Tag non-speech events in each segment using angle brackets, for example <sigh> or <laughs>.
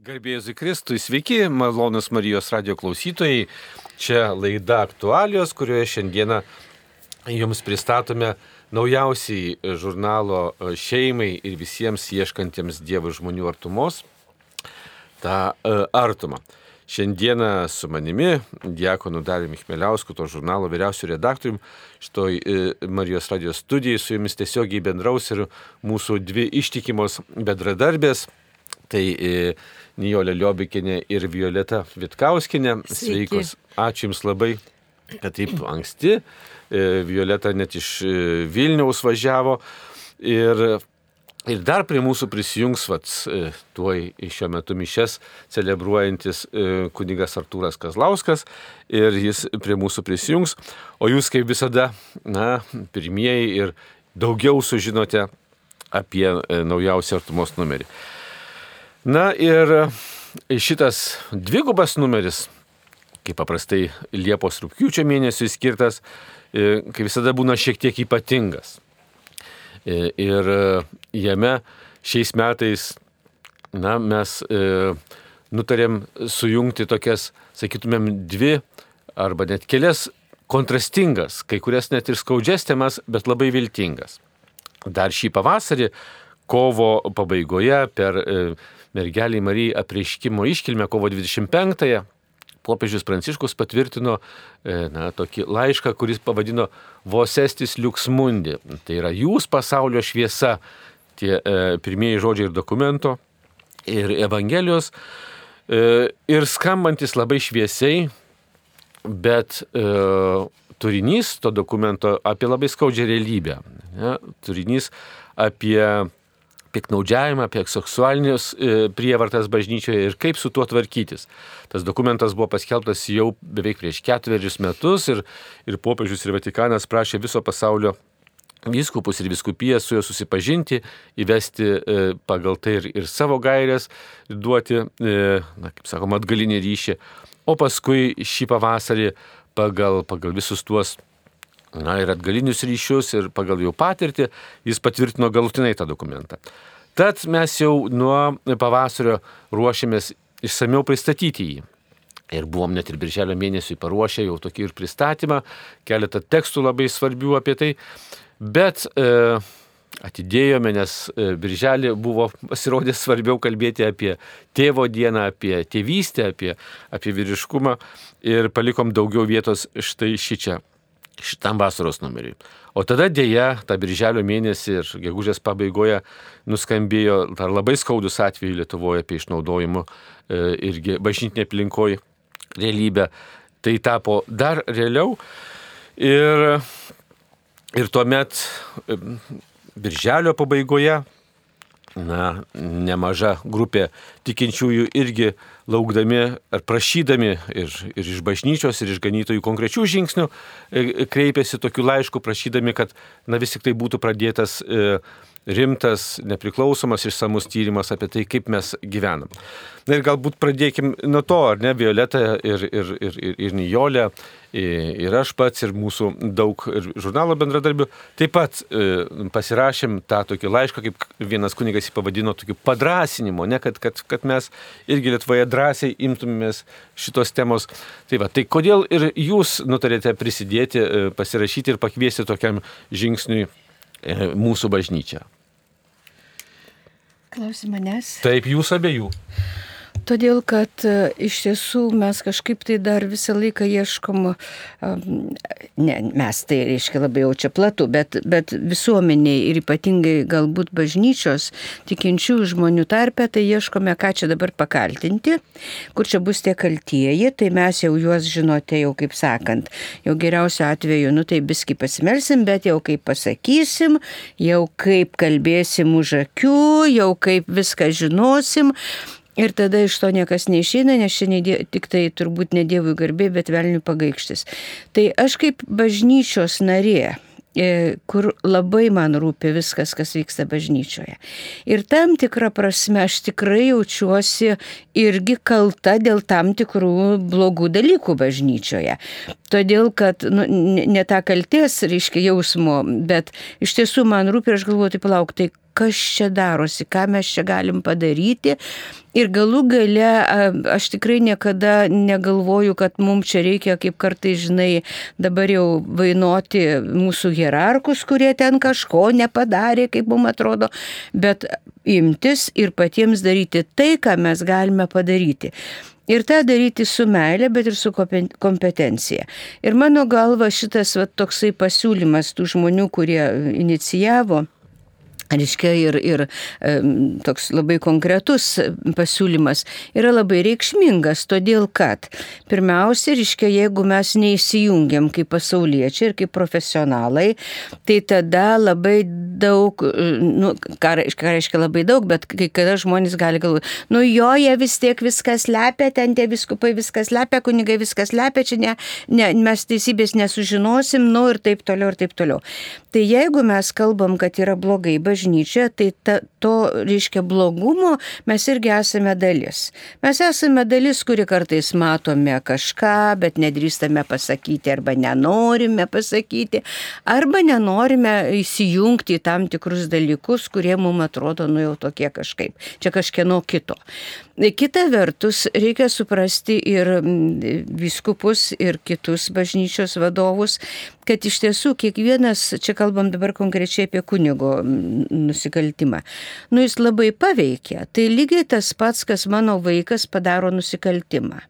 Garbėjai Kristui, sveiki, malonus Marijos radio klausytojai. Čia laida aktualijos, kurioje šiandieną jums pristatome naujausiai žurnalo šeimai ir visiems ieškantiems Dievo žmonių artumos tą e, artumą. Šiandieną su manimi, Diekonu Dariumi Chmeliausku, to žurnalo vyriausiu redaktoriumi, šitoj e, Marijos radijos studijai su jumis tiesiogiai bendraus ir mūsų dvi ištikimos bedradarbės. Tai e, Nijolė Liobikinė ir Violeta Vitkauskinė. Sveikos. Ačiū Jums labai, kad taip anksti. E, Violeta net iš e, Vilniaus važiavo. Ir, ir dar prie mūsų prisijungs, vat, e, tuoj šiuo metu mišes celebruojantis kunigas Artūras Kazlauskas. Ir jis prie mūsų prisijungs. O jūs kaip visada, na, pirmieji ir daugiau sužinote apie naujausią artumos numerį. Na ir e, šitas dvigubas numeris, kaip paprastai Liepos rūpjūčio mėnesiui skirtas, e, kaip visada būna šiek tiek ypatingas. E, ir jame šiais metais na, mes nutarėm sujungti tokias, sakytumėm, dvi arba net kelias kontrastingas, kai kurias net ir skaudžias temas, bet labai viltingas. Dar šį pavasarį, kovo pabaigoje per mergeliai Marijai apreiškimo iškilmę kovo 25-ąją popiežius Pranciškus patvirtino e, na, tokį laišką, kuris pavadino Vosestis Liuksmundi. Tai yra jūs pasaulio šviesa, tie e, pirmieji žodžiai ir dokumento, ir Evangelijos, e, ir skambantis labai šviesiai, bet e, turinys to dokumento apie labai skaudžią realybę. Ne? Turinys apie piknaudžiavimą, apie seksualinius e, prievartas bažnyčioje ir kaip su tuo tvarkytis. Tas dokumentas buvo paskelbtas jau beveik prieš ketverius metus ir, ir popiežius ir Vatikanas prašė viso pasaulio vyskupus ir viskupijas su juo susipažinti, įvesti e, pagal tai ir, ir savo gairias, duoti, e, na, kaip sakoma, atgalinį ryšį. O paskui šį pavasarį pagal, pagal visus tuos na, ir atgalinius ryšius, ir pagal jų patirtį jis patvirtino galutinai tą dokumentą. Tad mes jau nuo pavasario ruošiamės išsameu pristatyti jį. Ir buvom net ir birželio mėnesį paruošę jau tokį ir pristatymą, keletą tekstų labai svarbių apie tai, bet e, atidėjome, nes e, birželį buvo pasirodė svarbiau kalbėti apie tėvo dieną, apie tėvystę, apie, apie vyriškumą ir palikom daugiau vietos štai šį čia šitam vasaros numeriui. O tada dėja, tą birželio mėnesį ir gegužės pabaigoje nuskambėjo dar labai skaudus atvejai Lietuvoje apie išnaudojimo e, irgi bažnytinė aplinkoje realybę. Tai tapo dar realiau. Ir, ir tuomet e, birželio pabaigoje na, nemaža grupė tikinčiųjų irgi laukdami ar prašydami ir, ir iš bažnyčios, ir iš ganytojų konkrečių žingsnių e, kreipėsi tokiu laišku, prašydami, kad na, vis tik tai būtų pradėtas e, rimtas, nepriklausomas išsamus tyrimas apie tai, kaip mes gyvenam. Na ir galbūt pradėkim nuo to, ar ne, Violeta ir, ir, ir, ir, ir Nijolė, ir aš pats, ir mūsų daug ir žurnalo bendradarbių, taip pat e, pasirašėm tą tokį laišką, kaip vienas kunigas jį pavadino, tokiu padrasinimu, ne, kad, kad, kad mes irgi Lietuvoje drąsiai imtumėmės šitos temos. Tai va, tai kodėl ir jūs nutarėte prisidėti, e, pasirašyti ir pakviesti tokiam žingsniui E, mūsų bažnyčią? Klausi manęs. Taip, jūs abiejų. Todėl, kad e, iš tiesų mes kažkaip tai dar visą laiką ieškom, ne, mes tai reiškia labai jau čia platu, bet, bet visuomeniai ir ypatingai galbūt bažnyčios tikinčių žmonių tarpe, tai ieškome, ką čia dabar pakaltinti, kur čia bus tie kaltieji, tai mes jau juos žinote, jau kaip sakant, jau geriausiu atveju, nu tai biski pasimelsim, bet jau kaip pasakysim, jau kaip kalbėsim už akių, jau kaip viską žinosim. Ir tada iš to niekas neišeina, nes čia die, tik tai turbūt ne Dievui garbė, bet velnių pagaikštis. Tai aš kaip bažnyčios narė, e, kur labai man rūpi viskas, kas vyksta bažnyčioje. Ir tam tikrą prasme aš tikrai jaučiuosi irgi kalta dėl tam tikrų blogų dalykų bažnyčioje. Todėl, kad nu, ne tą kalties, reiškia, jausmo, bet iš tiesų man rūpi aš galvoju, tai palauk, tai kas čia darosi, ką mes čia galim padaryti. Ir galų gale aš tikrai niekada negalvoju, kad mums čia reikia, kaip kartai žinai, dabar jau vainuoti mūsų hierarkus, kurie ten kažko nepadarė, kaip mums atrodo, bet imtis ir patiems daryti tai, ką mes galime padaryti. Ir tą daryti su meilė, bet ir su kompetencija. Ir mano galva šitas va, toksai pasiūlymas tų žmonių, kurie inicijavo, Reiškia, ir, ir toks labai konkretus pasiūlymas yra labai reikšmingas, todėl kad pirmiausia, reiškia, jeigu mes neįsijungiam kaip pasauliečiai ir kaip profesionalai, tai tada labai daug, nu, ką, ką reiškia labai daug, bet kai kada žmonės gali galvoti, nu jo, jie vis tiek viskas lepia, ten tie viskupai viskas lepia, kunigai viskas lepia, čia ne, ne, mes teisybės nesužinosim, nu ir taip toliau, ir taip toliau. Tai jeigu mes kalbam, kad yra blogai bažnyčia, tai ta, to, reiškia, blogumo mes irgi esame dalis. Mes esame dalis, kuri kartais matome kažką, bet nedrįstame pasakyti arba nenorime pasakyti, arba nenorime įsijungti į tam tikrus dalykus, kurie mums atrodo, nu jau tokie kažkaip. Čia kažkieno kito. Kita vertus, reikia suprasti ir viskupus, ir kitus bažnyčios vadovus, kad iš tiesų kiekvienas, čia kalbam dabar konkrečiai apie kunigo nusikaltimą, nu jis labai paveikia. Tai lygiai tas pats, kas mano vaikas padaro nusikaltimą.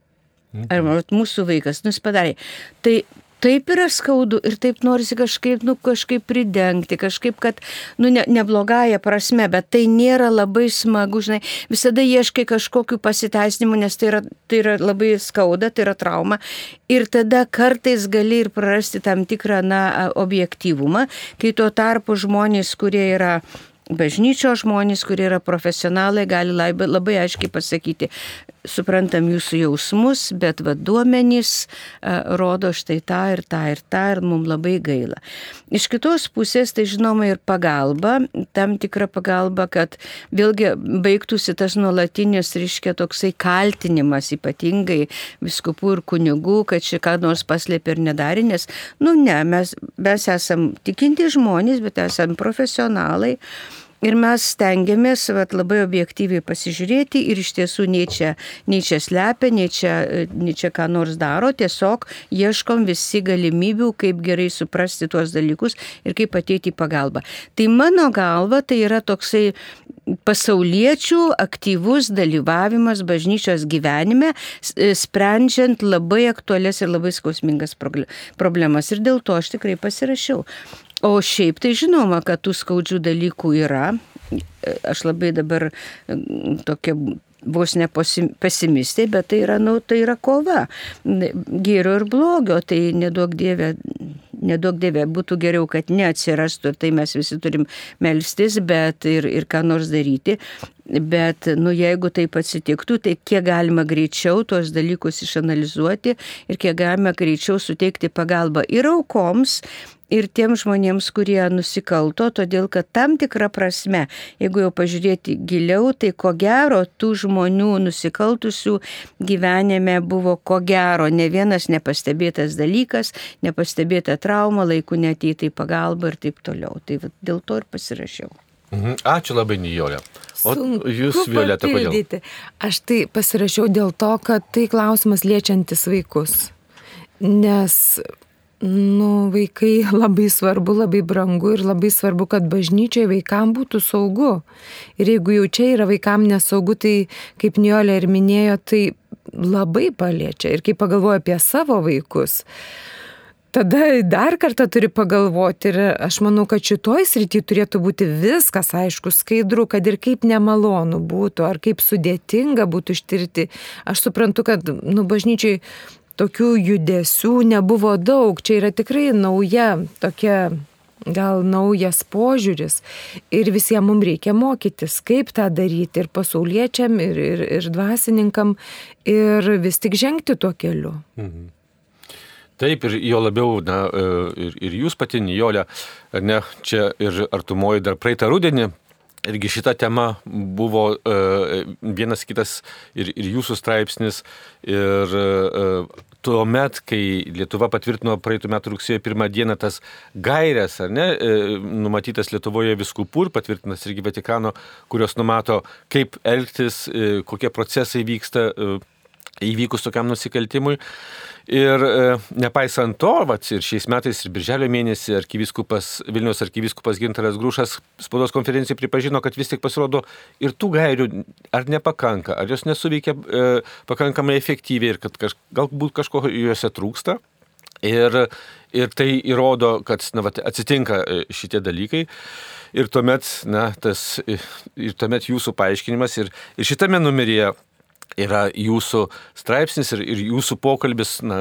Ar mūsų vaikas, nu jis padarė. Tai taip yra skaudu ir taip norisi kažkaip, nu, kažkaip pridengti, kažkaip, kad, nu, ne, neblogąją prasme, bet tai nėra labai smagu, žinai, visada ieškai kažkokių pasiteisinimų, nes tai yra, tai yra labai skauda, tai yra trauma. Ir tada kartais gali ir prarasti tam tikrą, na, objektyvumą, kai tuo tarpu žmonės, kurie yra bažnyčio žmonės, kurie yra profesionalai, gali labai, labai aiškiai pasakyti, suprantam jūsų jausmus, bet va duomenys a, rodo štai tą ir tą ir tą ir mums labai gaila. Iš kitos pusės tai žinoma ir pagalba, tam tikra pagalba, kad vėlgi baigtųsi tas nuolatinis, reiškia, toksai kaltinimas ypatingai viskupų ir kunigų, kad šį ką nors paslėpė ir nedarė, nes, nu ne, mes, mes esam tikinti žmonės, bet esam profesionalai. Ir mes stengiamės vat, labai objektyviai pasižiūrėti ir iš tiesų nei čia, nei čia slepia, nei čia, nei čia ką nors daro, tiesiog ieškom visi galimybių, kaip gerai suprasti tuos dalykus ir kaip ateiti į pagalbą. Tai mano galva tai yra toksai pasauliečių aktyvus dalyvavimas bažnyčios gyvenime, sprendžiant labai aktualias ir labai skausmingas problemas. Ir dėl to aš tikrai pasirašiau. O šiaip tai žinoma, kad tų skaudžių dalykų yra. Aš labai dabar tokia vos ne pesimistė, bet tai yra, nu, tai yra kova. Gėrio ir blogio, tai nedaug dievė, nedaug dievė, būtų geriau, kad neatsirastų ir tai mes visi turim melstis, bet ir, ir ką nors daryti. Bet, nu, jeigu taip atsitiktų, tai kiek galima greičiau tuos dalykus išanalizuoti ir kiek galima greičiau suteikti pagalbą ir aukoms, ir tiems žmonėms, kurie nusikalto, todėl kad tam tikra prasme, jeigu jau pažiūrėti giliau, tai ko gero tų žmonių nusikaltusių gyvenime buvo ko gero ne vienas nepastebėtas dalykas, nepastebėta trauma, laiku neteita į pagalbą ir taip toliau. Tai dėl to ir pasirašiau. Mhm. Ačiū labai, Nijolė. O Sunku jūs, Violeta, kodėl? Aš tai pasirašiau dėl to, kad tai klausimas liečiantis vaikus. Nes nu, vaikai labai svarbu, labai brangu ir labai svarbu, kad bažnyčiai vaikam būtų saugu. Ir jeigu jau čia yra vaikam nesaugu, tai kaip Niolė ir minėjo, tai labai paliečia. Ir kai pagalvoju apie savo vaikus, tada dar kartą turi pagalvoti ir aš manau, kad šitoj srity turėtų būti viskas aišku, skaidru, kad ir kaip nemalonu būtų, ar kaip sudėtinga būtų ištirti. Aš suprantu, kad nu, bažnyčiai tokių judesių nebuvo daug. Čia yra tikrai nauja tokia gal naujas požiūris ir visiems mums reikia mokytis, kaip tą daryti ir pasauliečiam, ir, ir, ir dvasininkam, ir vis tik žengti tuo keliu. Mhm. Taip, ir jo labiau, na, e, ir, ir jūs pati, Nijolė, ne, čia ir artumoji dar praeitą rudenį Irgi šita tema buvo uh, vienas kitas ir, ir jūsų straipsnis, ir uh, tuo met, kai Lietuva patvirtino praeitų metų rugsėjo pirmą dieną tas gairias, ar ne, e, numatytas Lietuvoje viskupų ir patvirtinas irgi Vatikano, kurios numato, kaip elgtis, e, kokie procesai vyksta įvykus tokiam nusikaltimui. Ir e, nepaisant to, vat, ir šiais metais, ir birželio mėnesį arkivyskupas, Vilnius arkivyskupas Gintaras Grūšas spaudos konferencijai pripažino, kad vis tik pasirodo ir tų gairių ar nepakanka, ar jos nesuveikia e, pakankamai efektyviai ir kad kaž, galbūt kažko juose trūksta. Ir, ir tai įrodo, kad na, vat, atsitinka e, šitie dalykai. Ir tuomet, na, tas, ir tuomet jūsų paaiškinimas ir, ir šitame numeryje yra jūsų straipsnis ir, ir jūsų pokalbis, na,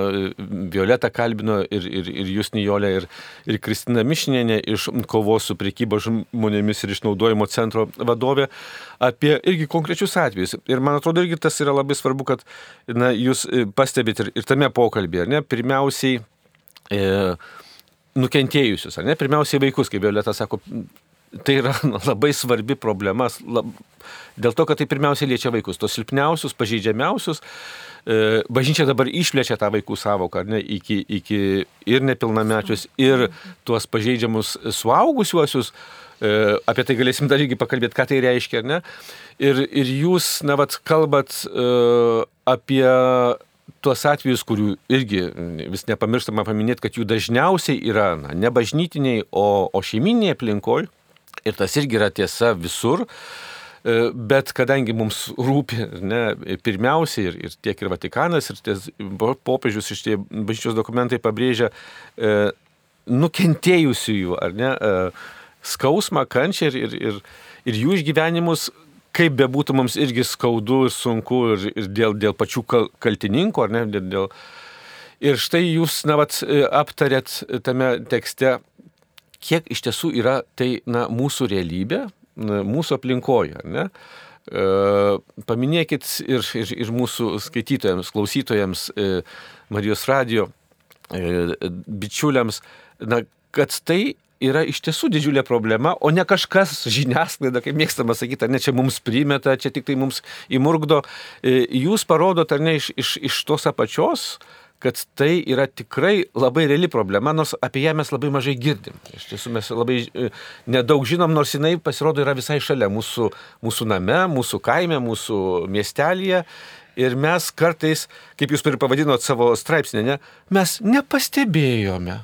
Violeta kalbino ir, ir, ir jūs Nijolė, ir, ir Kristina Mišinėnė iš kovos su priekyba žmonėmis ir išnaudojimo centro vadovė apie irgi konkrečius atvejus. Ir man atrodo, irgi tas yra labai svarbu, kad na, jūs e, pastebit ir, ir tame pokalbėje, ar ne, pirmiausiai e, nukentėjusius, ar ne, pirmiausiai vaikus, kaip Violeta sako, tai yra <laughs> labai svarbi problema, lab, dėl to, kad tai pirmiausia liečia vaikus, tos silpniausius, pažeidžiamiausius. E, bažnyčia dabar išplečia tą vaikų savoką ne, iki, iki ir nepilnamečius, ir tuos pažeidžiamus suaugusiuosius. E, apie tai galėsim dar irgi pakalbėti, ką tai reiškia, ne? Ir, ir jūs, na, vat, kalbat uh, apie tuos atvejus, kurių irgi vis nepamirštama paminėti, kad jų dažniausiai yra na, ne bažnytiniai, o, o šeiminėje aplinkoje. Ir tas irgi yra tiesa visur. E, bet kadangi mums rūpi ne, pirmiausiai ir, ir tiek ir Vatikanas, ir ties, popiežius iš tie bažnyčios dokumentai pabrėžia e, nukentėjusiųjų, ar ne, e, skausmą, kančią ir, ir, ir, ir jų išgyvenimus, kaip bebūtų mums irgi skaudu ir sunku ir, ir dėl, dėl pačių kaltininkų, ar ne, dėl, dėl Ir štai jūs, na, vat, e, aptarėt tame tekste kiek iš tiesų yra tai na, mūsų realybė, na, mūsų aplinkoje. Ne? E, paminėkit ir, ir, ir mūsų skaitytojams, klausytojams, e, Marijos radio e, bičiuliams, na, kad tai yra iš tiesų didžiulė problema, o ne kažkas žiniasklaida, kaip mėgstama sakyti, ar ne čia mums primeta, čia tik tai mums įmurgdo. E, jūs parodot, ar ne iš, iš, iš tos apačios, kad tai yra tikrai labai reali problema, nors apie ją mes labai mažai girdim. Iš tiesų mes labai e, nedaug žinom, nors jinai pasirodo yra visai šalia mūsų, mūsų name, mūsų kaime, mūsų miestelėje. Ir mes kartais, kaip jūs pavadinot savo straipsnį, ne, mes nepastebėjome.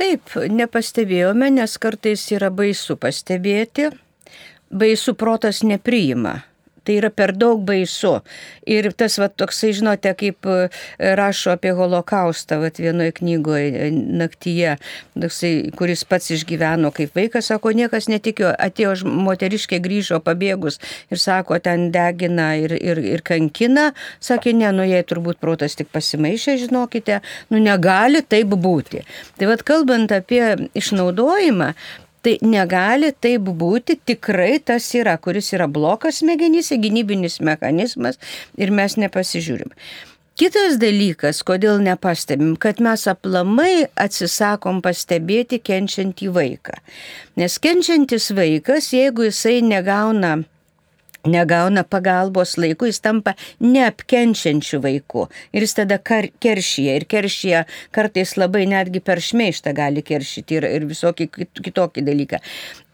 Taip, nepastebėjome, nes kartais yra baisu pastebėti, baisu protas nepriima tai yra per daug baisu. Ir tas va toksai, žinote, kaip e, rašo apie holokaustą, va vienoje knygoje naktyje, toksai, kuris pats išgyveno kaip vaikas, sako, niekas netikėjo, atėjo moteriškė grįžo pabėgus ir sako, ten degina ir, ir, ir kankina, sakė, ne, nu jei turbūt protas tik pasimaišė, žinokite, nu negali taip būti. Tai vad kalbant apie išnaudojimą, Tai negali taip būti, tikrai tas yra, kuris yra blokas smegenyse, gynybinis mechanizmas ir mes nepasižiūrim. Kitas dalykas, kodėl nepastebim, kad mes aplamai atsisakom pastebėti kenčiantį vaiką. Nes kenčiantis vaikas, jeigu jisai negauna negauna pagalbos laiku, jis tampa neapkenčiančių vaikų. Ir jis tada keršyje. Ir keršyje kartais labai netgi per šmeištą gali keršyti ir, ir visokį kitokį dalyką.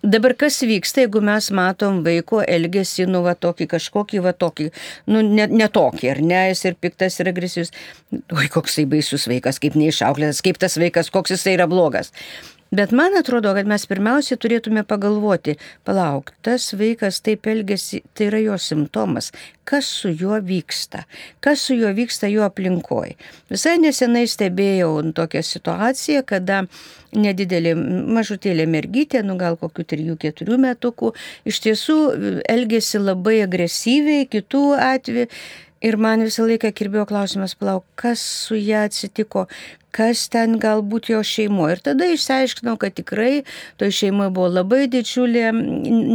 Dabar kas vyksta, jeigu mes matom vaiko elgesį, nu va tokį kažkokį, va tokį, nu ne, ne tokį, ar ne, jis ir piktas ir agresyvus. Oi, koksai baisus vaikas, kaip neišauklėtas, kaip tas vaikas, koks jisai yra blogas. Bet man atrodo, kad mes pirmiausia turėtume pagalvoti, palauk, tas vaikas taip elgesi, tai yra jo simptomas, kas su juo vyksta, kas su juo vyksta jo aplinkoje. Visai nesenai stebėjau tokią situaciją, kada nedidelė mažutėlė mergytė, nu gal kokių 3-4 metukų, iš tiesų elgesi labai agresyviai, kitų atveju Ir man visą laiką kirbėjo klausimas, palauk, kas su ją atsitiko, kas ten galbūt jo šeimoje. Ir tada išsiaiškinau, kad tikrai toje šeimoje buvo labai didžiulė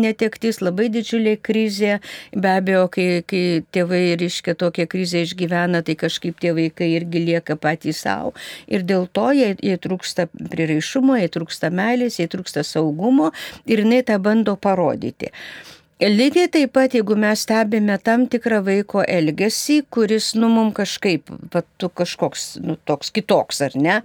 netektis, labai didžiulė krizė. Be abejo, kai, kai tėvai ryškia tokią krizę išgyvena, tai kažkaip tie vaikai irgi lieka patys savo. Ir dėl to jai, jai trūksta priraišumo, jai trūksta meilės, jai trūksta saugumo ir jinai tą bando parodyti. Lygiai taip pat, jeigu mes stebime tam tikrą vaiko elgesį, kuris, nu, mum kažkaip, pat kažkoks, nu, toks kitoks, ar ne,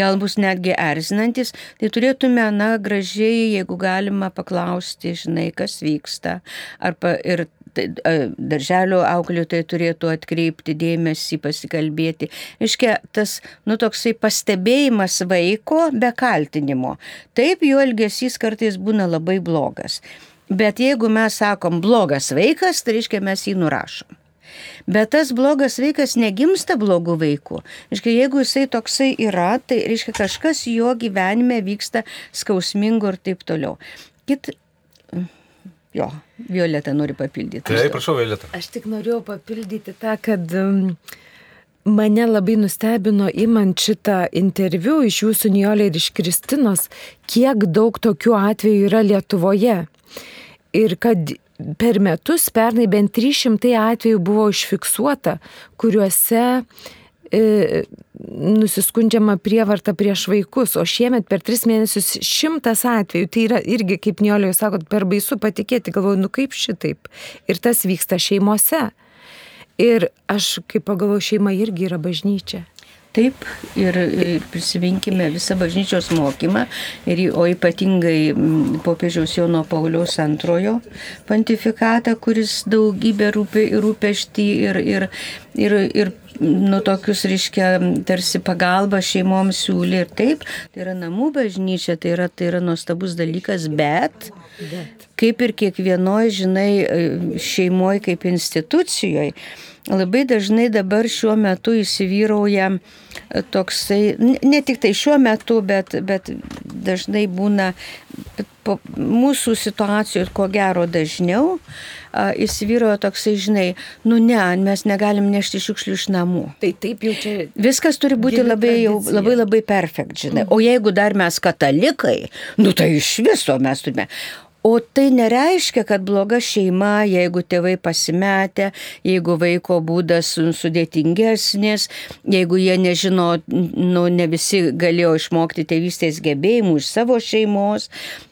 gal bus netgi erzinantis, tai turėtume, na, gražiai, jeigu galima paklausti, žinai, kas vyksta. Arba ir tai, darželio auklėtojai turėtų atkreipti dėmesį, pasikalbėti. Iškia, tas, nu, toksai pastebėjimas vaiko be kaltinimo. Taip, jo elgesys kartais būna labai blogas. Bet jeigu mes sakom blogas vaikas, tai reiškia mes jį nurašom. Bet tas blogas vaikas negimsta blogų vaikų. Reiškia, jeigu jisai toksai yra, tai reiškia kažkas jo gyvenime vyksta skausmingo ir taip toliau. Kit... Jo, Violeta nori papildyti. Taip, prašau, Violeta. Aš tik norėjau papildyti tą, kad um, mane labai nustebino įmant šitą interviu iš jūsų Niolė ir iš Kristinos, kiek daug tokių atvejų yra Lietuvoje ir kad per metus pernai bent 300 atvejų buvo užfiksuota, kuriuose e, nusiskundžiama prievarta prieš vaikus, o šiemet per tris mėnesius šimtas atvejų. Tai yra irgi, kaip Niolio jūs sakot, per baisu patikėti, galvoju, nu kaip šitaip. Ir tas vyksta šeimose. Ir aš, kaip pagalvoju, šeima irgi yra bažnyčia. Taip, ir prisiminkime visą bažnyčios mokymą, ir, o ypatingai popiežiaus Jono Pauliaus antrojo pontifikatą, kuris daugybę rūpė, rūpešti ir, ir, ir, ir nu, tokius, reiškia, tarsi pagalbą šeimoms siūlė ir taip, tai yra namų bažnyčia, tai yra, tai yra nuostabus dalykas, bet, kaip ir kiekvienoje, žinai, šeimoje kaip institucijoje, labai dažnai dabar šiuo metu įsivyrauja e, toksai, ne tik tai šiuo metu, bet, bet dažnai būna mūsų situacijų, ko gero dažniau, įsivyrojo toksai, žinai, nu ne, mes negalim nešti šiukšlių iš namų. Tai taip jau čia. Viskas turi būti labai, jau, labai labai perfekt, žinai. Mm. O jeigu dar mes katalikai, nu tai iš viso mes turime. O tai nereiškia, kad bloga šeima, jeigu tėvai pasimetę, jeigu vaiko būdas sudėtingesnis, jeigu jie nežino, nu, ne visi galėjo išmokti tėvystės gebėjimų iš savo šeimos,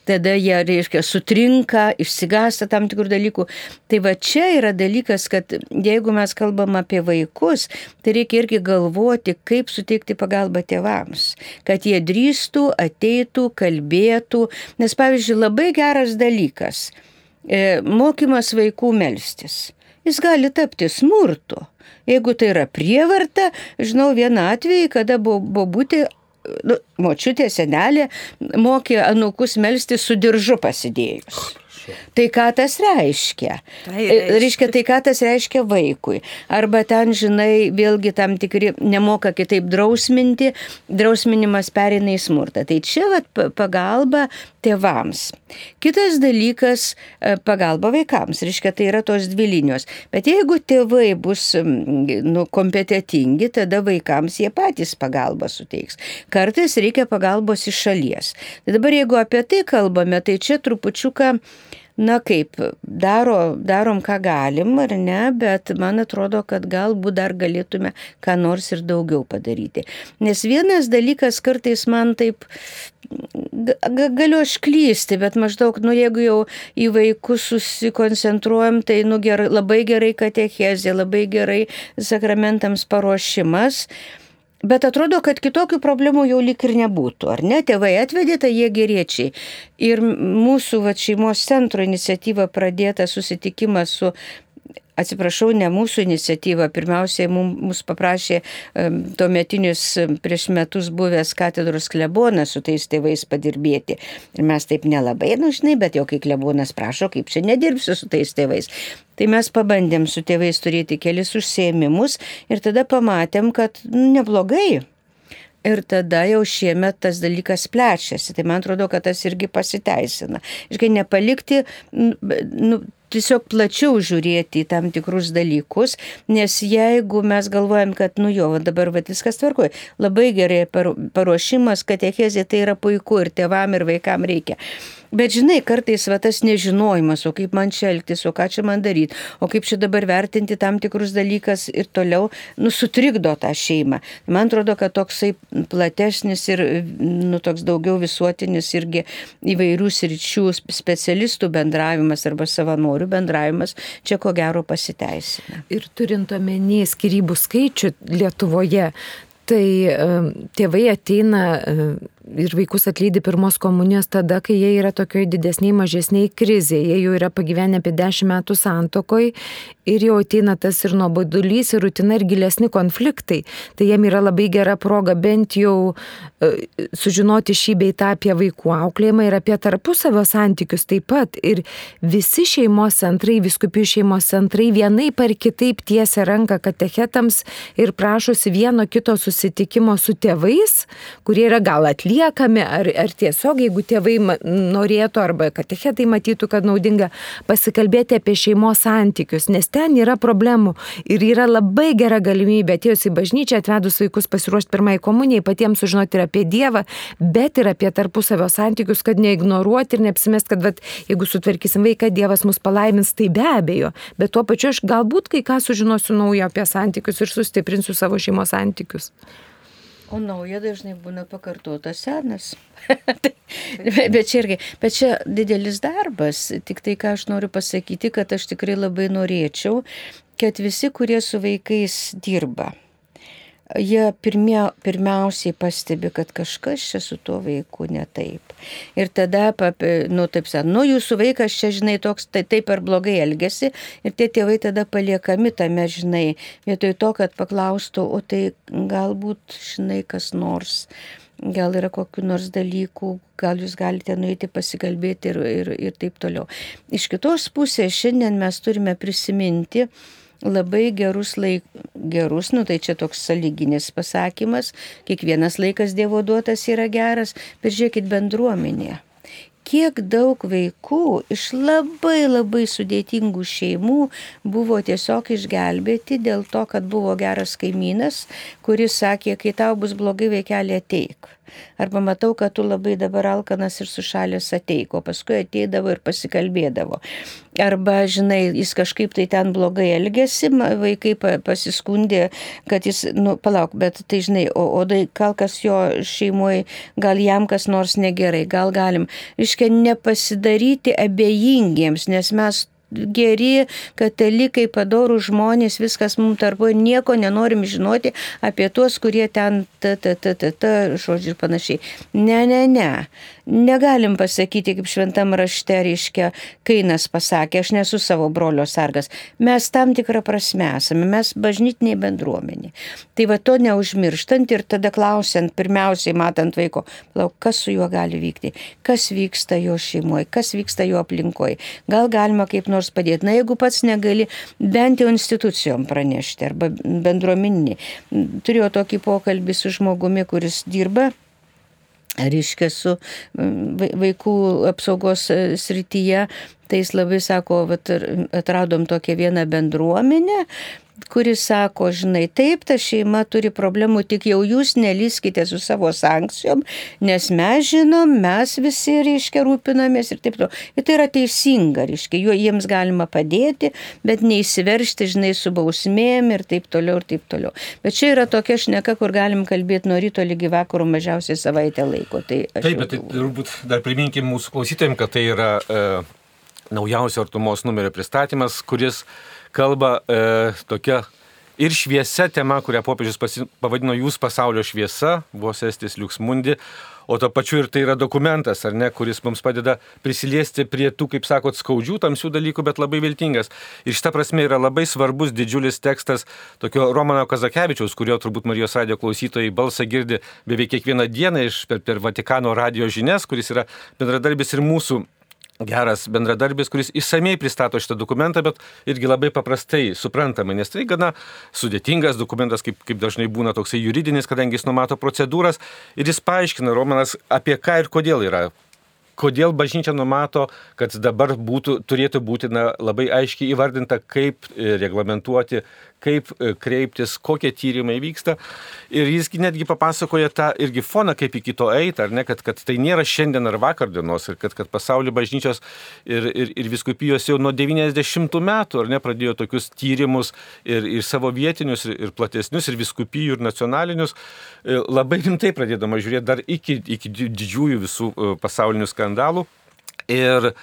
tada jie, reiškia, sutrinka, išsigasta tam tikrų dalykų. Tai va čia yra dalykas, kad jeigu mes kalbam apie vaikus, tai reikia irgi galvoti, kaip suteikti pagalbą tėvams, kad jie drįstų, ateitų, kalbėtų, nes pavyzdžiui, labai geras dalykas e, - mokymas vaikų melstis. Jis gali tapti smurtu. Jeigu tai yra prievarta, žinau vieną atvejį, kada buvo būti nu, močiutė, senelė mokė anukus melsti su diržu pasidėjus. Tai ką tas reiškia? Tai reiškia. reiškia, tai ką tas reiškia vaikui. Arba ten, žinai, vėlgi tam tikri nemoka kitaip drausminti, drausminimas perina į smurtą. Tai čia vat, pagalba tėvams. Kitas dalykas e, - pagalba vaikams. Reiškia, tai yra tos dvi linijos. Bet jeigu tėvai bus nu, kompetitingi, tada vaikams jie patys pagalbą suteiks. Kartais reikia pagalbos iš šalies. Tai dabar jeigu apie tai kalbame, tai čia trupučiuką na kaip, daro, darom ką galim ar ne, bet man atrodo, kad galbūt dar galėtume ką nors ir daugiau padaryti. Nes vienas dalykas kartais man taip, galiu aš klysti, bet maždaug, nu jeigu jau į vaikus susikoncentruojam, tai nu, gerai, labai gerai katechezė, labai gerai sakramentams paruošimas. Bet atrodo, kad kitokių problemų jau lik ir nebūtų, ar ne? Tėvai atvedė, tai jie geriečiai. Ir mūsų va, šeimos centro iniciatyva pradėta susitikimas su atsiprašau, ne mūsų iniciatyva, pirmiausiai mums paprašė tuometinius prieš metus buvęs katedros klebonas su tais tėvais padirbėti. Ir mes taip nelabai, nu žinai, bet jau kai klebonas prašo, kaip čia nedirbsiu su tais tėvais. Tai mes pabandėm su tėvais turėti kelis užsiemimus ir tada pamatėm, kad nu, neblogai. Ir tada jau šiemet tas dalykas plečiasi. Tai man atrodo, kad tas irgi pasiteisina. Iškai nepalikti, nu, tiesiog plačiau žiūrėti į tam tikrus dalykus, nes jeigu mes galvojam, kad, nu jo, dabar va, viskas tvarkoja, labai gerai paruošimas, katechezė tai yra puiku ir tėvam ir vaikam reikia. Bet žinai, kartais va tas nežinojimas, o kaip man čia elgtis, o ką čia man daryti, o kaip čia dabar vertinti tam tikrus dalykas ir toliau, nu, sutrikdo tą šeimą. Man atrodo, kad toksai platesnis ir, nu, toks daugiau visuotinis irgi įvairių sričių specialistų bendravimas arba savanorių bendravimas čia ko gero pasiteisina. Ir turint omeny skirybų skaičių Lietuvoje, tai tėvai ateina ir vaikus atlydi pirmos komunijos tada, kai jie yra tokioj didesniai, mažesniai krizėje, jie jau yra pagyvenę apie 10 metų santokoj ir jau ateina tas ir nuobodulys, ir rutina, ir gilesni konfliktai. Tai jiem yra labai gera proga bent jau uh, sužinoti šį beitą apie vaikų auklėjimą ir apie tarpusavio santykius taip pat. Ir visi šeimos centrai, viskupijų šeimos centrai vienai par kitaip tiesia ranką katechetams ir prašosi vieno kito susitikimo su tėvais, kurie yra gal atlyginti atliekami, ar, ar tiesiog, jeigu tėvai norėtų arba katechetai matytų, kad naudinga pasikalbėti apie šeimos santykius, nes ten yra problemų ir yra labai gera galimybė atėjus į bažnyčią, atvedus vaikus pasiruošti pirmai komunijai, patiems sužinoti ir apie Dievą, bet ir apie tarpusavio santykius, kad neignoruoti ir neapsimest, kad vat, jeigu sutvarkysim vaiką, Dievas mus palaimins, tai be abejo, bet tuo pačiu aš galbūt kai ką sužinosiu naujo apie santykius ir sustiprinsiu savo šeimos santykius. O nauja dažnai būna pakartota senas. <laughs> bet, čia irgi, bet čia didelis darbas. Tik tai, ką aš noriu pasakyti, kad aš tikrai labai norėčiau, kad visi, kurie su vaikais dirba, jie pirmia, pirmiausiai pastebi, kad kažkas čia su tuo vaiku ne taip. Ir tada, nu taip sakant, nu jūsų vaikas čia, žinai, toks tai taip ar blogai elgesi ir tie tėvai tada paliekami tame, žinai, vietoj to, kad paklaustų, o tai galbūt, žinai, kas nors. Gal yra kokiu nors dalykų, gal jūs galite nueiti pasikalbėti ir, ir, ir taip toliau. Iš kitos pusės šiandien mes turime prisiminti, labai gerus laik, gerus, nu tai čia toks saliginis pasakymas, kiekvienas laikas Dievo duotas yra geras, bet žiūrėkit bendruomenė. Kiek daug vaikų iš labai labai sudėtingų šeimų buvo tiesiog išgelbėti dėl to, kad buvo geras kaimynas, kuris sakė, kai tau bus blogai vaikelį ateik. Arba matau, kad tu labai dabar alkanas ir sušalęs ateiko, paskui ateidavo ir pasikalbėdavo. Arba, žinai, jis kažkaip tai ten blogai elgesi, vaikai pasiskundė, kad jis, nu, palauk, bet tai, žinai, o, o tai gal kas jo šeimoje, gal jam kas nors negerai, gal galim, iškia, nepasidaryti abejingiems, nes mes geri, katalikai, padorų žmonės, viskas mums tarpo, nieko nenorim žinoti apie tuos, kurie ten, ta, ta, ta, ta, ta, žodžiu ir panašiai. Ne, ne, ne. Negalim pasakyti, kaip šventam rašte reiškia, Kainas pasakė, aš nesu savo brolio sargas. Mes tam tikrą prasme esame, mes bažnytiniai bendruomenė. Tai va to neužmirštant ir tada klausiant, pirmiausiai matant vaiko, lauk, kas su juo gali vykti, kas vyksta jo šeimoje, kas vyksta jo aplinkoje. Gal galima kaip nors padėti. Na, jeigu pats negali, bent jau institucijom pranešti arba bendruomeninį. Turėjau tokį pokalbį su žmogumi, kuris dirba reiškia su vaikų apsaugos e, srityje, tai jis labai sako, vat, atradom tokią vieną bendruomenę, kuris sako, žinai, taip, ta šeima turi problemų, tik jau jūs nelyskite su savo sankcijom, nes mes žinom, mes visi, reiškia, rūpinamės ir taip toliau. Ir tai yra teisinga, reiškia, jo jiems galima padėti, bet neįsiveršti, žinai, su bausmėm ir taip toliau ir taip toliau. Bet čia yra tokia šneka, kur galim kalbėti nuo ryto lygi vakaro mažiausiai savaitę laiko. Tai taip, bet tai turbūt dar priminkim mūsų klausytėm, kad tai yra e, naujausio artumos numerio pristatymas, kuris kalba e, tokia ir šviesia tema, kurią popiežius pasi, pavadino Jūs pasaulio šviesa, vos estis liuksmundi, o to pačiu ir tai yra dokumentas, ar ne, kuris mums padeda prisiliesti prie tų, kaip sakot, skaudžių, tamsių dalykų, bet labai viltingas. Ir šita prasme yra labai svarbus didžiulis tekstas tokio Romano Kazakevičiaus, kurio turbūt Marijos radio klausytojai balsą girdi beveik kiekvieną dieną iš per, per Vatikano radio žinias, kuris yra bendradarbis ir mūsų geras bendradarbis, kuris įsamei pristato šitą dokumentą, bet irgi labai paprastai suprantamai, nes tai gana sudėtingas dokumentas, kaip, kaip dažnai būna toksai juridinis, kadangi jis numato procedūras ir jis paaiškina Romanas, apie ką ir kodėl yra. Kodėl bažnyčia numato, kad dabar būtų, turėtų būti na, labai aiškiai įvardinta, kaip e, reglamentuoti kaip e, kreiptis, kokie tyrimai vyksta. Ir jis netgi papasakoja tą irgi foną, kaip iki to eiti, ar ne, kad, kad tai nėra šiandien ar vakar dienos, ir kad, kad pasaulio bažnyčios ir, ir, ir viskupijos jau nuo 90 metų, ar ne, pradėjo tokius tyrimus ir, ir savo vietinius, ir, ir platesnius, ir viskupijų, ir nacionalinius, e, labai rimtai pradėdama žiūrėti dar iki, iki didžiųjų visų e, pasaulinių skandalų. Ir e,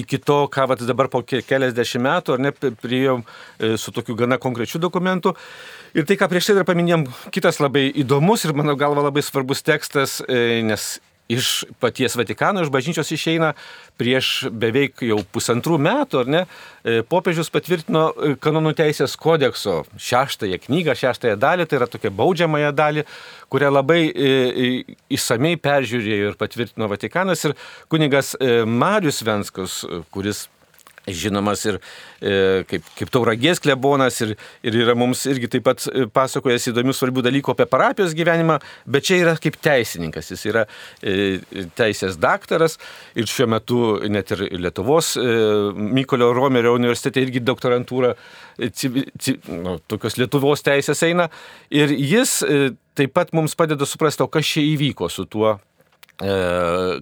iki to, ką vat, dabar po keliasdešimt metų, ar ne, priėjom e, su tokiu gana konkrečiu dokumentu. Ir tai, ką prieš tai dar paminėjom, kitas labai įdomus ir mano galva labai svarbus tekstas, e, nes iš paties Vatikano, iš bažnyčios išeina prieš beveik jau pusantrų metų, ar ne, e, popiežius patvirtino e, kanonų teisės kodekso šeštąją knygą, šeštąją dalį, tai yra tokia baudžiamąją dalį, kurią labai įsamei e, peržiūrėjo ir patvirtino Vatikanas. Ir kunigas Marius Venskus, kuris žinomas ir e, kaip, kaip tauragės klebonas ir, ir yra mums irgi taip pat e, pasakojęs įdomių svarbių dalykų apie parapijos gyvenimą, bet čia yra kaip teisininkas, jis yra e, teisės daktaras ir šiuo metu net ir Lietuvos e, Mykolio Romerio universitete irgi doktorantūra e, civi, civi, nu, tokios Lietuvos teisės eina ir jis e, taip pat mums padeda suprasti, o kas čia įvyko su tuo e,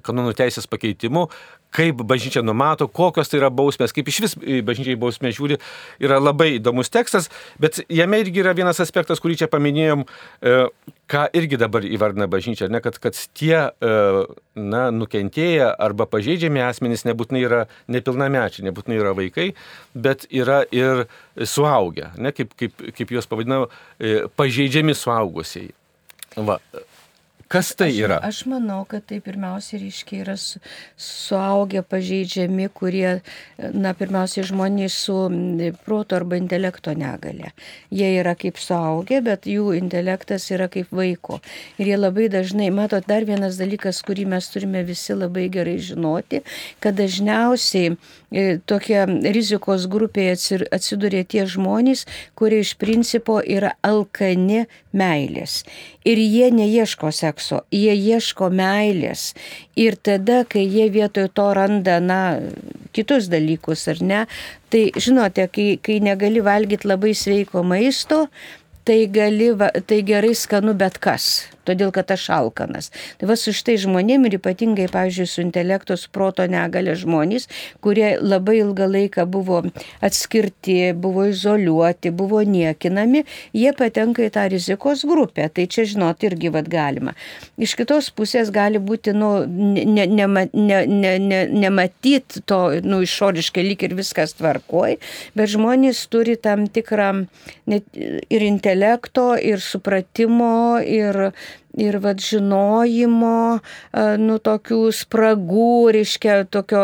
kanonų teisės pakeitimu, kaip bažnyčia numato, kokios tai yra bausmės, kaip iš vis bažnyčiai bausmė žiūri, yra labai įdomus tekstas, bet jame irgi yra vienas aspektas, kurį čia paminėjom, e, ką irgi dabar įvardina bažnyčia, ne, kad, kad tie e, na, nukentėję arba pažeidžiami asmenys nebūtinai yra nepilnamečiai, nebūtinai yra vaikai, bet yra ir suaugę, ne, kaip, kaip, kaip juos pavadinau, e, pažeidžiami suaugusiai. Va, Kas tai yra? Aš, aš manau, kad tai pirmiausia ryškiai yra su, suaugę pažeidžiami, kurie, na, pirmiausia, žmonės su proto arba intelekto negale. Jie yra kaip suaugę, bet jų intelektas yra kaip vaiko. Ir jie labai dažnai, matot, dar vienas dalykas, kurį mes turime visi labai gerai žinoti, kad dažniausiai e, tokia rizikos grupėje atsiduria tie žmonės, kurie iš principo yra alkani meilės. Ir jie neieško sekso, jie ieško meilės. Ir tada, kai jie vietoj to randa, na, kitus dalykus, ar ne, tai žinote, kai, kai negali valgyti labai sveiko maisto, tai, gali, tai gerai skanu bet kas, todėl kad aš alkanas. Tai va su štai žmonėm ir ypatingai, pavyzdžiui, su intelekto, su proto negalė žmonės, kurie labai ilgą laiką buvo atskirti, buvo izoliuoti, buvo niekinami, jie patenka į tą rizikos grupę. Tai čia, žinot, irgi vad galima. Iš kitos pusės gali būti, nu, nematyti ne, ne, ne, ne, ne to, nu, išoriškai lyg ir viskas tvarkoj, bet žmonės turi tam tikrą net, ir intelekto ir supratimo ir, ir vad žinojimo, nu tokių spragų, reiškia, tokio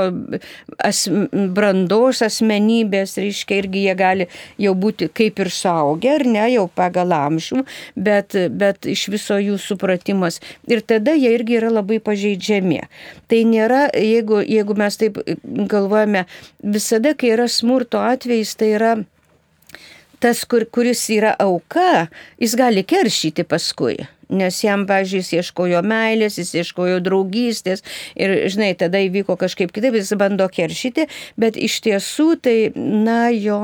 as, brandos asmenybės, reiškia, irgi jie gali jau būti kaip ir saugę, ar ne, jau pagal amžių, bet, bet iš viso jų supratimas. Ir tada jie irgi yra labai pažeidžiami. Tai nėra, jeigu, jeigu mes taip galvojame, visada, kai yra smurto atvejais, tai yra tas, kur, kuris yra auka, jis gali keršyti paskui. Nes jam, pažiūrėjau, jis ieškojo meilės, jis ieškojo draugystės ir, žinai, tada įvyko kažkaip kitaip, jis bando keršyti, bet iš tiesų tai, na, jo,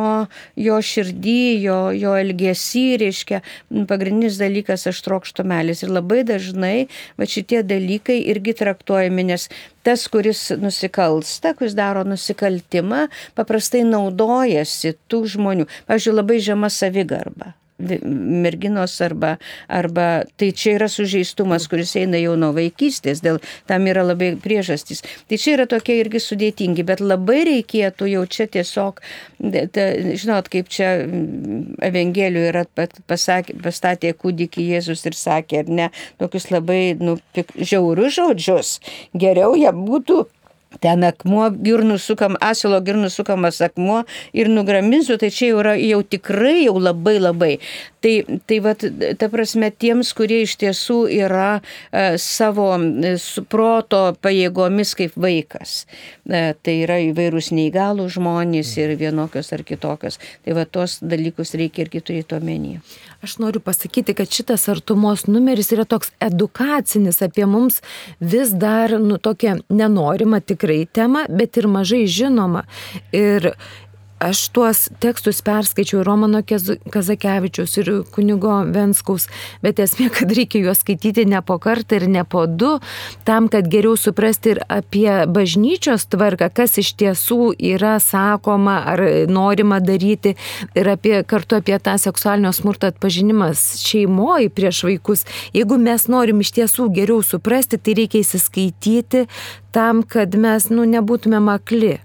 jo širdį, jo, jo elgesį, reiškia, pagrindinis dalykas aš trokštų meilės. Ir labai dažnai, va šitie dalykai irgi traktuojami, nes tas, kuris nusikalsta, kuris daro nusikaltimą, paprastai naudojasi tų žmonių. Pavyzdžiui, labai žema savigarba merginos arba, arba tai čia yra sužeistumas, kuris eina jau nuo vaikystės, dėl tam yra labai priežastys. Tai čia yra tokie irgi sudėtingi, bet labai reikėtų jau čia tiesiog, ta, žinot, kaip čia Evangelijoje yra pasakė, pastatė kūdikį Jėzus ir sakė, ar ne, tokius labai nu, žiaurius žodžius. Geriau jie būtų ten akmuo, girnų sukam, asilo girnų sukamas akmuo ir nugraminsiu, tai čia jau yra jau tikrai jau labai labai. Tai, tai va, ta prasme, tiems, kurie iš tiesų yra e, savo proto pajėgomis kaip vaikas. E, tai yra įvairūs neįgalų žmonės ir vienokios ar kitokios. Tai va, tos dalykus reikia irgi turėti omenyje. Aš noriu pasakyti, kad šitas artumos numeris yra toks edukacinis apie mums vis dar, nu, tokia nenorima tikrai tema, bet ir mažai žinoma. Ir aš tuos tekstus perskaičiau Romano Kazakevičius ir kunigo Venskaus, bet esmė, kad reikia juos skaityti ne po kartą ir ne po du, tam, kad geriau suprasti ir apie bažnyčios tvarką, kas iš tiesų yra sakoma ar norima daryti ir apie, kartu apie tą seksualinio smurto atpažinimas šeimoji prieš vaikus. Jeigu mes norim iš tiesų geriau suprasti, tai reikia įsiskaityti tam, kad mes nu, nebūtume makli.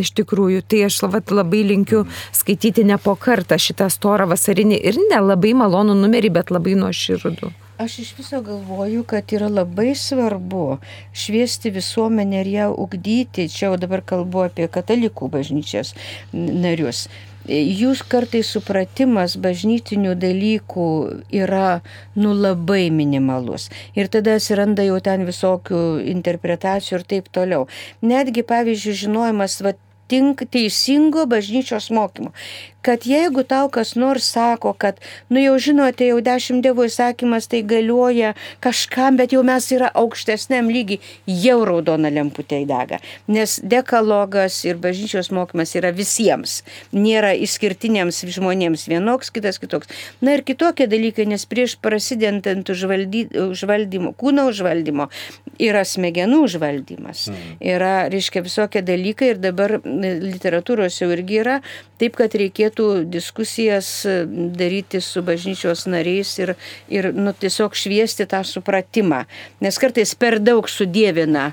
Iš tikrųjų, tai aš vat, labai linkiu skaityti ne po kartą šitą storą vasarinį ir nelabai malonų numerį, bet labai nuoširdų. Aš iš viso galvoju, kad yra labai svarbu šviesti visuomenę ir ją ugdyti. Čia jau dabar kalbu apie katalikų bažnyčios narius. Jūs kartais supratimas bažnytinių dalykų yra nu labai minimalus. Ir tada atsiranda jau ten visokių interpretacijų ir taip toliau. Netgi, pavyzdžiui, žinojimas, va, tink, teisingo bažnyčios mokymo kad jeigu tau kas nors sako, kad, nu jau žinote, jau dešimt dievų įsakymas tai galioja kažkam, bet jau mes yra aukštesniam lygiai, jau raudona lemputė įdega. Nes dekalogas ir bažnyčios mokymas yra visiems, nėra išskirtiniams žmonėms vienoks, kitas kitoks. Na ir kitokie dalykai, nes prieš prasidedant užvaldy, užvaldymo, kūno užvaldymo yra smegenų užvaldymas. Mm. Yra, reiškia, visokie dalykai ir dabar literatūros jau irgi yra, taip kad reikėtų reikėtų diskusijas e, daryti su bažnyčios nariais ir, ir nu, tiesiog šviesti tą supratimą. Nes kartais per daug sudėvina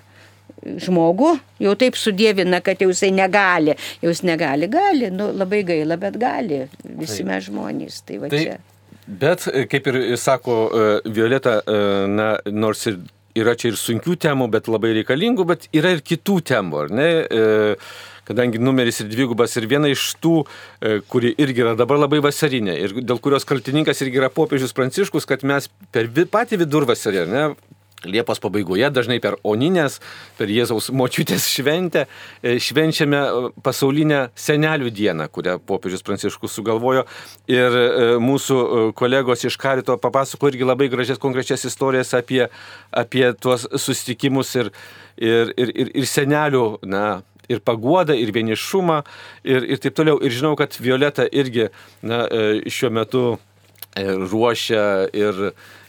žmogų, jau taip sudėvina, kad jau jisai negali. Jau jis negali, gali, nu, labai gaila, bet gali. Visi mes žmonės. Tai va tai, čia. Bet, e, kaip ir sako e, Violeta, na, nors ir yra čia ir sunkių temų, bet labai reikalingų, bet yra ir kitų temų, ar ne? E, kadangi numeris ir dvigubas ir viena iš tų, e, kuri irgi yra dabar labai vasarinė ir dėl kurios kaltininkas irgi yra popiežius Pranciškus, kad mes per patį vidurvasarį, ne, Liepos pabaigoje, dažnai per Oninės, per Jėzaus močiutės šventę, e, švenčiame e, pasaulinę senelių dieną, kurią popiežius Pranciškus sugalvojo. Ir mūsų kolegos iš Karito papasako irgi labai gražias konkrečias istorijas apie, apie tuos susitikimus ir, ir, ir, ir, senelių na, ir paguodą, ir vienišumą, ir, ir taip toliau. Ir žinau, kad Violeta irgi na, e, šiuo metu e, ruošia ir,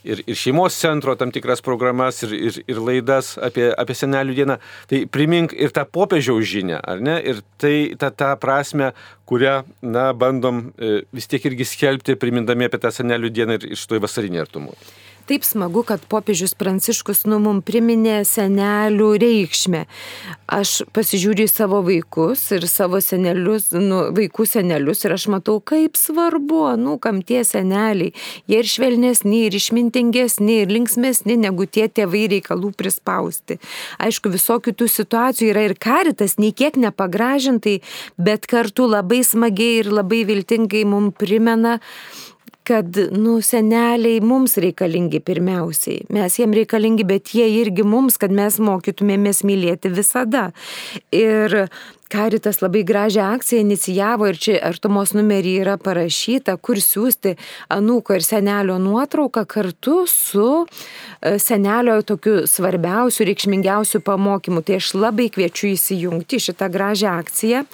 ir, ir šeimos centro tam tikras programas, ir, ir, ir laidas apie, apie senelių dieną. Tai primink ir tą popiežiaus žinę, ar ne? Ir tai tą, tą prasme, kurią, na, bandom e, vis tiek irgi skelbti, primindami apie tą senelių dieną ir iš to vasarinį artumą taip smagu, kad popiežius Pranciškus nu mum priminė senelių reikšmę. Aš pasižiūriu į savo vaikus ir savo senelius, nu, vaikų senelius ir aš matau, kaip svarbu, nu, kam tie seneliai. Jie ir švelnesni, ir išmintingesni, ir linksmesni negu tie tėvai reikalų prispausti. Aišku, visokių tų situacijų yra ir karitas, nei kiek nepagražintai, bet kartu labai smagiai ir labai viltingai mums primena, kad, nu, seneliai mums reikalingi pirmiausiai. Mes jiem reikalingi, bet jie irgi mums, kad mes mokytumėmės mylėti visada. Ir Karitas labai gražią akciją inicijavo ir čia artumos numerį yra parašyta, kur siūsti anūko ir senelio nuotrauką kartu su e, senelio tokiu svarbiausiu, reikšmingiausiu pamokymu. Tai aš labai kviečiu įsijungti šitą gražią akciją.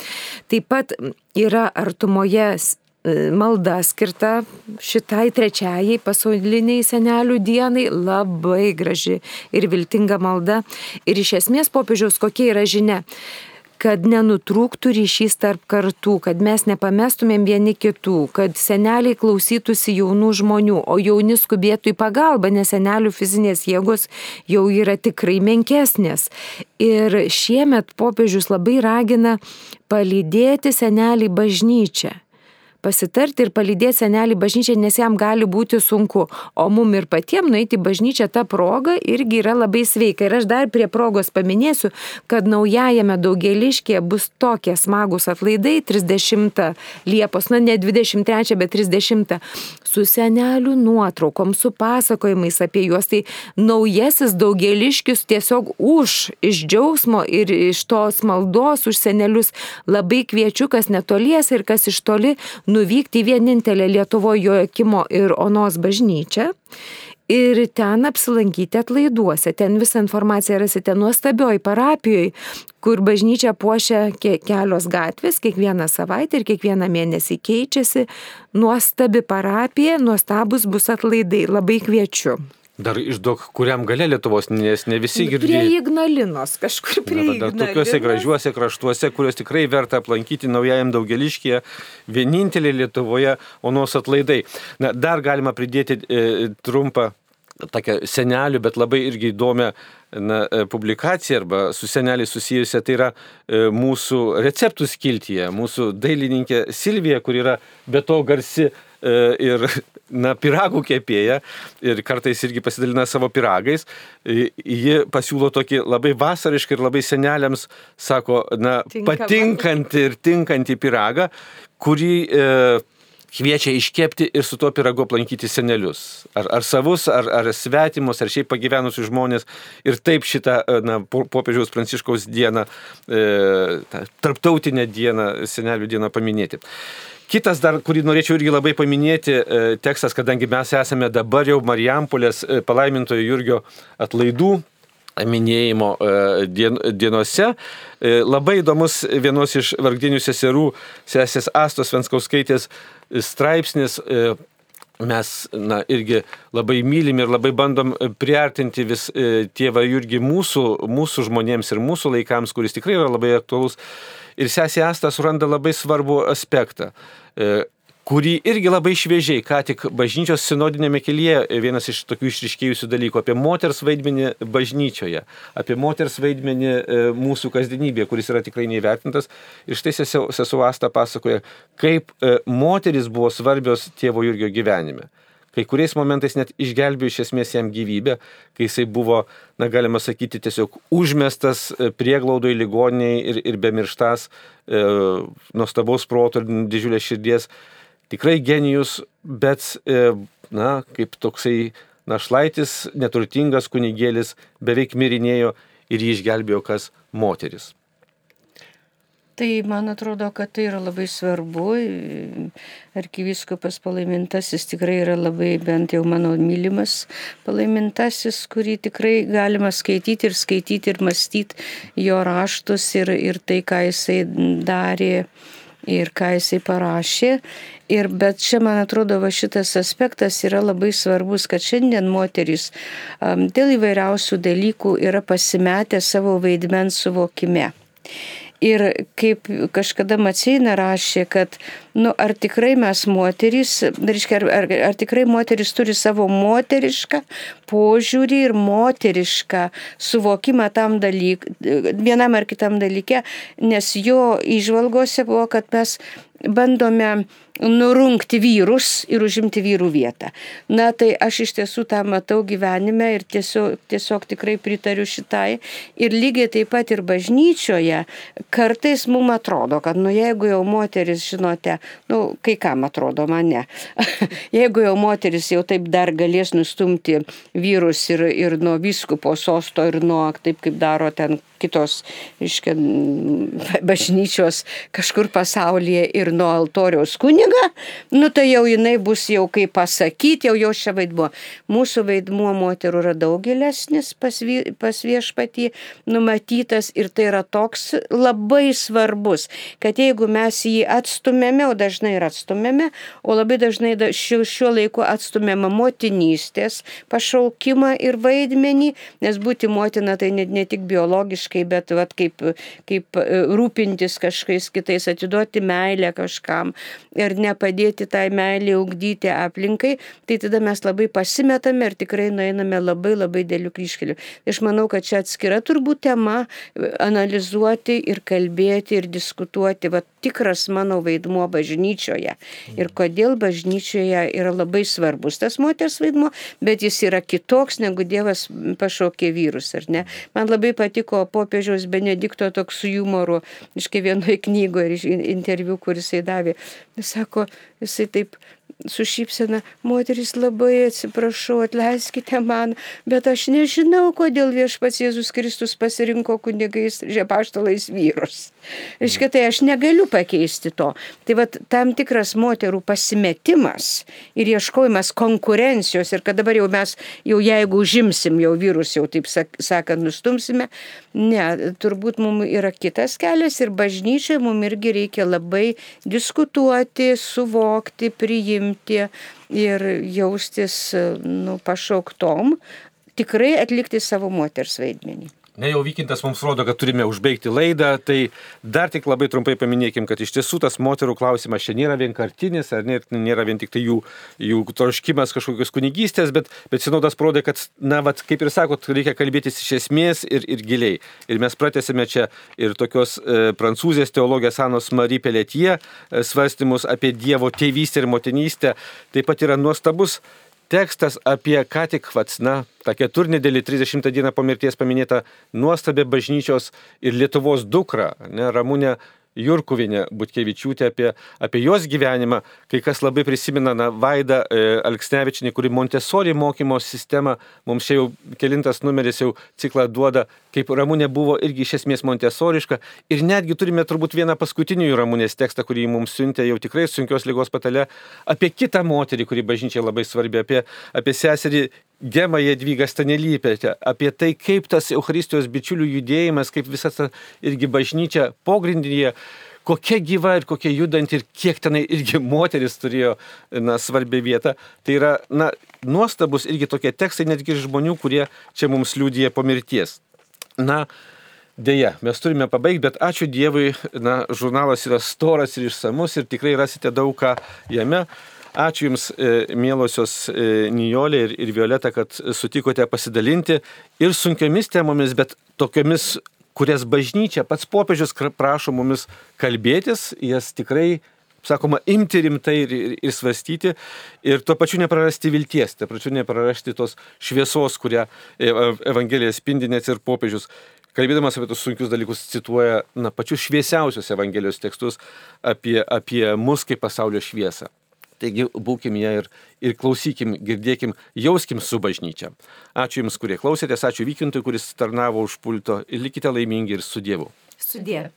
Taip pat yra artumoje malda skirta šitai trečiajai pasauliniai senelių dienai, labai graži ir viltinga malda. Ir iš esmės popiežiaus kokia yra žinia kad nenutrūktų ryšys tarp kartų, kad mes nepamestumėm vieni kitų, kad seneliai klausytųsi jaunų žmonių, o jauni skubėtų į pagalbą, nes senelių fizinės jėgos jau yra tikrai menkesnės. Ir šiemet popiežius labai ragina palydėti senelį bažnyčią pasitarti ir palydėti senelį bažnyčią, nes jam gali būti sunku. O mum ir patiems nueiti bažnyčią tą progą irgi yra labai sveika. Ir aš dar prie progos paminėsiu, kad naujajame daugeliškėje bus tokie smagus atlaidai 30 Liepos, na ne 23, bet 30 su senelių nuotraukom, su pasakojimais apie juos. Tai naujasis daugeliškis tiesiog už, iš džiaugsmo ir iš tos maldos už senelius labai kviečiu, kas netolies ir kas iš toli nuvykti į vienintelę Lietuvoje Joakimo ir Onos bažnyčią ir ten apsilankyti atlaiduose. Ten visą informaciją rasite nuostabioj parapijoje, kur bažnyčia puošia kelios gatvės, kiekvieną savaitę ir kiekvieną mėnesį keičiasi. Nuostabi parapija, nuostabus bus atlaidai. Labai kviečiu. Dar išduok, kuriam gale Lietuvos, nes ne visi girdėjo. Prie Ignalinos, kažkur prie Na, Ignalinos. Tokiuose gražiuose kraštuose, kuriuos tikrai verta aplankyti naujajam daugeliškėje, vienintelė Lietuvoje Onos atlaidai. Na, dar galima pridėti e, trumpą tokią senelių, bet labai irgi įdomią na, e, publikaciją arba su seneliai susijusią, tai yra e, mūsų receptų skiltyje, mūsų dailininkė Silvija, kur yra be to garsi e, ir na, piragų kepėja ir kartais irgi pasidalina savo piragais. Ji pasiūlo tokį labai vasarišką ir labai seneliams, sako, na, Tinkamą. patinkantį ir tinkantį piragą, kurį e, kviečia iškepti ir su tuo piragu aplankyti senelius. Ar, ar savus, ar, ar svetimus, ar šiaip pagyvenusius žmonės. Ir taip šitą na, popiežiaus pranciškaus dieną, e, tarptautinę dieną, senelių dieną paminėti. Kitas dar, kurį norėčiau irgi labai paminėti, e, tekstas, kadangi mes esame dabar jau Marijampolės e, palaimintojo Jurgio atlaidų minėjimo e, dien, dienose. Labai įdomus vienos iš vargdinių seserų, sesės Astos Venskauskaitės straipsnis. Mes na, irgi labai mylim ir labai bandom priartinti vis tėvą Jurgį mūsų, mūsų žmonėms ir mūsų laikams, kuris tikrai yra labai aktualus. Ir sesė Asta suranda labai svarbų aspektą e, kurį irgi labai šviežiai, ką tik bažnyčios sinodinėme kelyje, vienas iš tokių išriškėjusių dalykų apie moters vaidmenį bažnyčioje, apie moters vaidmenį e, mūsų kasdienybėje, kuris yra tikrai neįvertintas. Ir štai sesuo Asta pasakoja, kaip e, moteris buvo svarbios tėvo Jurgio gyvenime kai kuriais momentais net išgelbėjo iš esmės jam gyvybę, kai jisai buvo, na galima sakyti, tiesiog užmestas e, prieglaudoje ligoniniai ir, ir bemirštas, e, nuostabaus proto ir didžiulės širdies. Tikrai genijus, bet, e, na, kaip toksai našlaitis, neturtingas kunigėlis, beveik mirinėjo ir jį išgelbėjo kas moteris. Tai man atrodo, kad tai yra labai svarbu. Arkiviskupas palaimintasis tikrai yra labai, bent jau mano mylimas palaimintasis, kurį tikrai galima skaityti ir skaityti ir mąstyti jo raštus ir, ir tai, ką jisai darė ir ką jisai parašė. Ir bet čia, man atrodo, va šitas aspektas yra labai svarbus, kad šiandien moteris um, dėl įvairiausių dalykų yra pasimetę savo vaidmens suvokime. Ir kaip kažkada Maceina rašė, kad, nu, ar tikrai mes moterys, reiškia, ar, ar, ar tikrai moteris turi savo moterišką požiūrį ir moterišką suvokimą tam dalyk, vienam ar kitam dalyke, nes jo išvalgose buvo, kad mes bandome nurungti vyrus ir užimti vyrų vietą. Na tai aš iš tiesų tą matau gyvenime ir tiesiog, tiesiog tikrai pritariu šitai. Ir lygiai taip pat ir bažnyčioje kartais mums atrodo, kad nu jeigu jau moteris, žinote, nu kai kam atrodo mane, <laughs> jeigu jau moteris jau taip dar galės nustumti vyrus ir, ir nuo vyskupo sosto ir nuo taip kaip daro ten kitos, iškia, bažnyčios kažkur pasaulyje ir nuo altoriaus kuniga, nu tai jau jinai bus jau kaip pasakyti, jau jo šia vaidmuo. Mūsų vaidmuo moterų yra daug gilesnis pas, pas viešpatį numatytas ir tai yra toks labai svarbus, kad jeigu mes jį atstumėme, o dažnai ir atstumėme, o labai dažnai šiuo, šiuo laiku atstumėme motinystės pašaukimą ir vaidmenį, nes būti motina tai ne, ne tik biologiškai, emociškai, bet vat, kaip, kaip e, rūpintis kažkais kitais, atiduoti meilę kažkam ir nepadėti tai meilį ugdyti aplinkai, tai tada mes labai pasimetame ir tikrai nueiname labai labai dėlių kryškelių. Aš manau, kad čia atskira turbūt tema analizuoti ir kalbėti ir diskutuoti, va tikras mano vaidmuo bažnyčioje ir kodėl bažnyčioje yra labai svarbus tas moters vaidmuo, bet jis yra kitoks negu Dievas pašaukė vyrus, ar ne? Man labai patiko popiežiaus Benedikto toks su humoru, iš kiekvienoje knygoje ir interviu, kuris jisai davė. Jis sako, jisai taip su šypsena, moteris labai atsiprašau, atleiskite man, bet aš nežinau, kodėl viešpats Jėzus Kristus pasirinko kunigais žepaštalais vyrus. Iškia, tai aš negaliu pakeisti to. Tai vad tam tikras moterų pasimetimas ir ieškojimas konkurencijos ir kad dabar jau mes, jau jeigu užimsim jau vyrus, jau taip sakant, nustumsime, ne, turbūt mums yra kitas kelias ir bažnyčiai mums irgi reikia labai diskutuoti, suvokti, priimti priimti ir jaustis nu, pašauktom, tikrai atlikti savo moters vaidmenį. Ne jau vykintas mums rodo, kad turime užbaigti laidą, tai dar tik labai trumpai paminėkim, kad iš tiesų tas moterų klausimas čia nėra vienkartinis, ar nėra, nėra vien tik tai jų, jų troškimas kažkokios kunigystės, bet, bet sinodas parodė, kad, na, vat, kaip ir sakot, reikia kalbėtis iš esmės ir, ir giliai. Ir mes pratęsime čia ir tokios e, prancūzės teologės Anos Marie Peletie e, svarstymus apie Dievo tėvystę ir motinystę. Taip pat yra nuostabus tekstas apie ką tik, vats, na, tą keturnedėlį 30 dieną po mirties paminėtą nuostabę bažnyčios ir Lietuvos dukrą, ne, Ramūnę Jurkuvinė Butkevičiūtė apie, apie jos gyvenimą, kai kas labai prisimena na, Vaidą e, Alksnevičinį, kuri Montesori mokymo sistemą, mums čia jau kelintas numeris jau ciklą duoda, kaip Ramūnė buvo irgi iš esmės Montesoriška. Ir netgi turime turbūt vieną paskutinių Ramūnės tekstą, kurį mums siuntė jau tikrai sunkios lygos patale, apie kitą moterį, kuri bažnyčiai labai svarbi, apie, apie seserį Gemą Jadvygą Stanelypėte, apie tai, kaip tas Eucharistijos bičiulių judėjimas, kaip visa ta irgi bažnyčia pogrindinėje, kokia gyva ir kokia judanti ir kiek tenai irgi <laughs> moteris turėjo na, svarbią vietą. Tai yra na, nuostabus irgi tokie tekstai netgi žmonių, kurie čia mums liūdija po mirties. Na, Deja, mes turime pabaigti, bet ačiū Dievui, na, žurnalas yra storas ir išsamus ir tikrai rasite daug ką jame. Ačiū Jums, e, mielosios e, Nijolė ir, ir Violeta, kad sutikote pasidalinti ir sunkiomis temomis, bet tokiamis, kurias bažnyčia, pats popiežius prašo mumis kalbėtis, jas tikrai sakoma, imti rimtai ir, ir, ir svarstyti ir tuo pačiu neprarasti vilties, tuo pačiu neprarasti tos šviesos, kurią e, Evangelija spindi net ir popiežius. Kalbėdamas apie tos sunkius dalykus cituoja na, pačius šviesiausius Evangelijos tekstus apie, apie mus kaip pasaulio šviesą. Taigi būkim ją ir, ir klausykim, girdėkim, jauskim su bažnyčia. Ačiū Jums, kurie klausėtės, ačiū Vykintui, kuris tarnavo už pulto ir likite laimingi ir su Dievu. Su Dievu.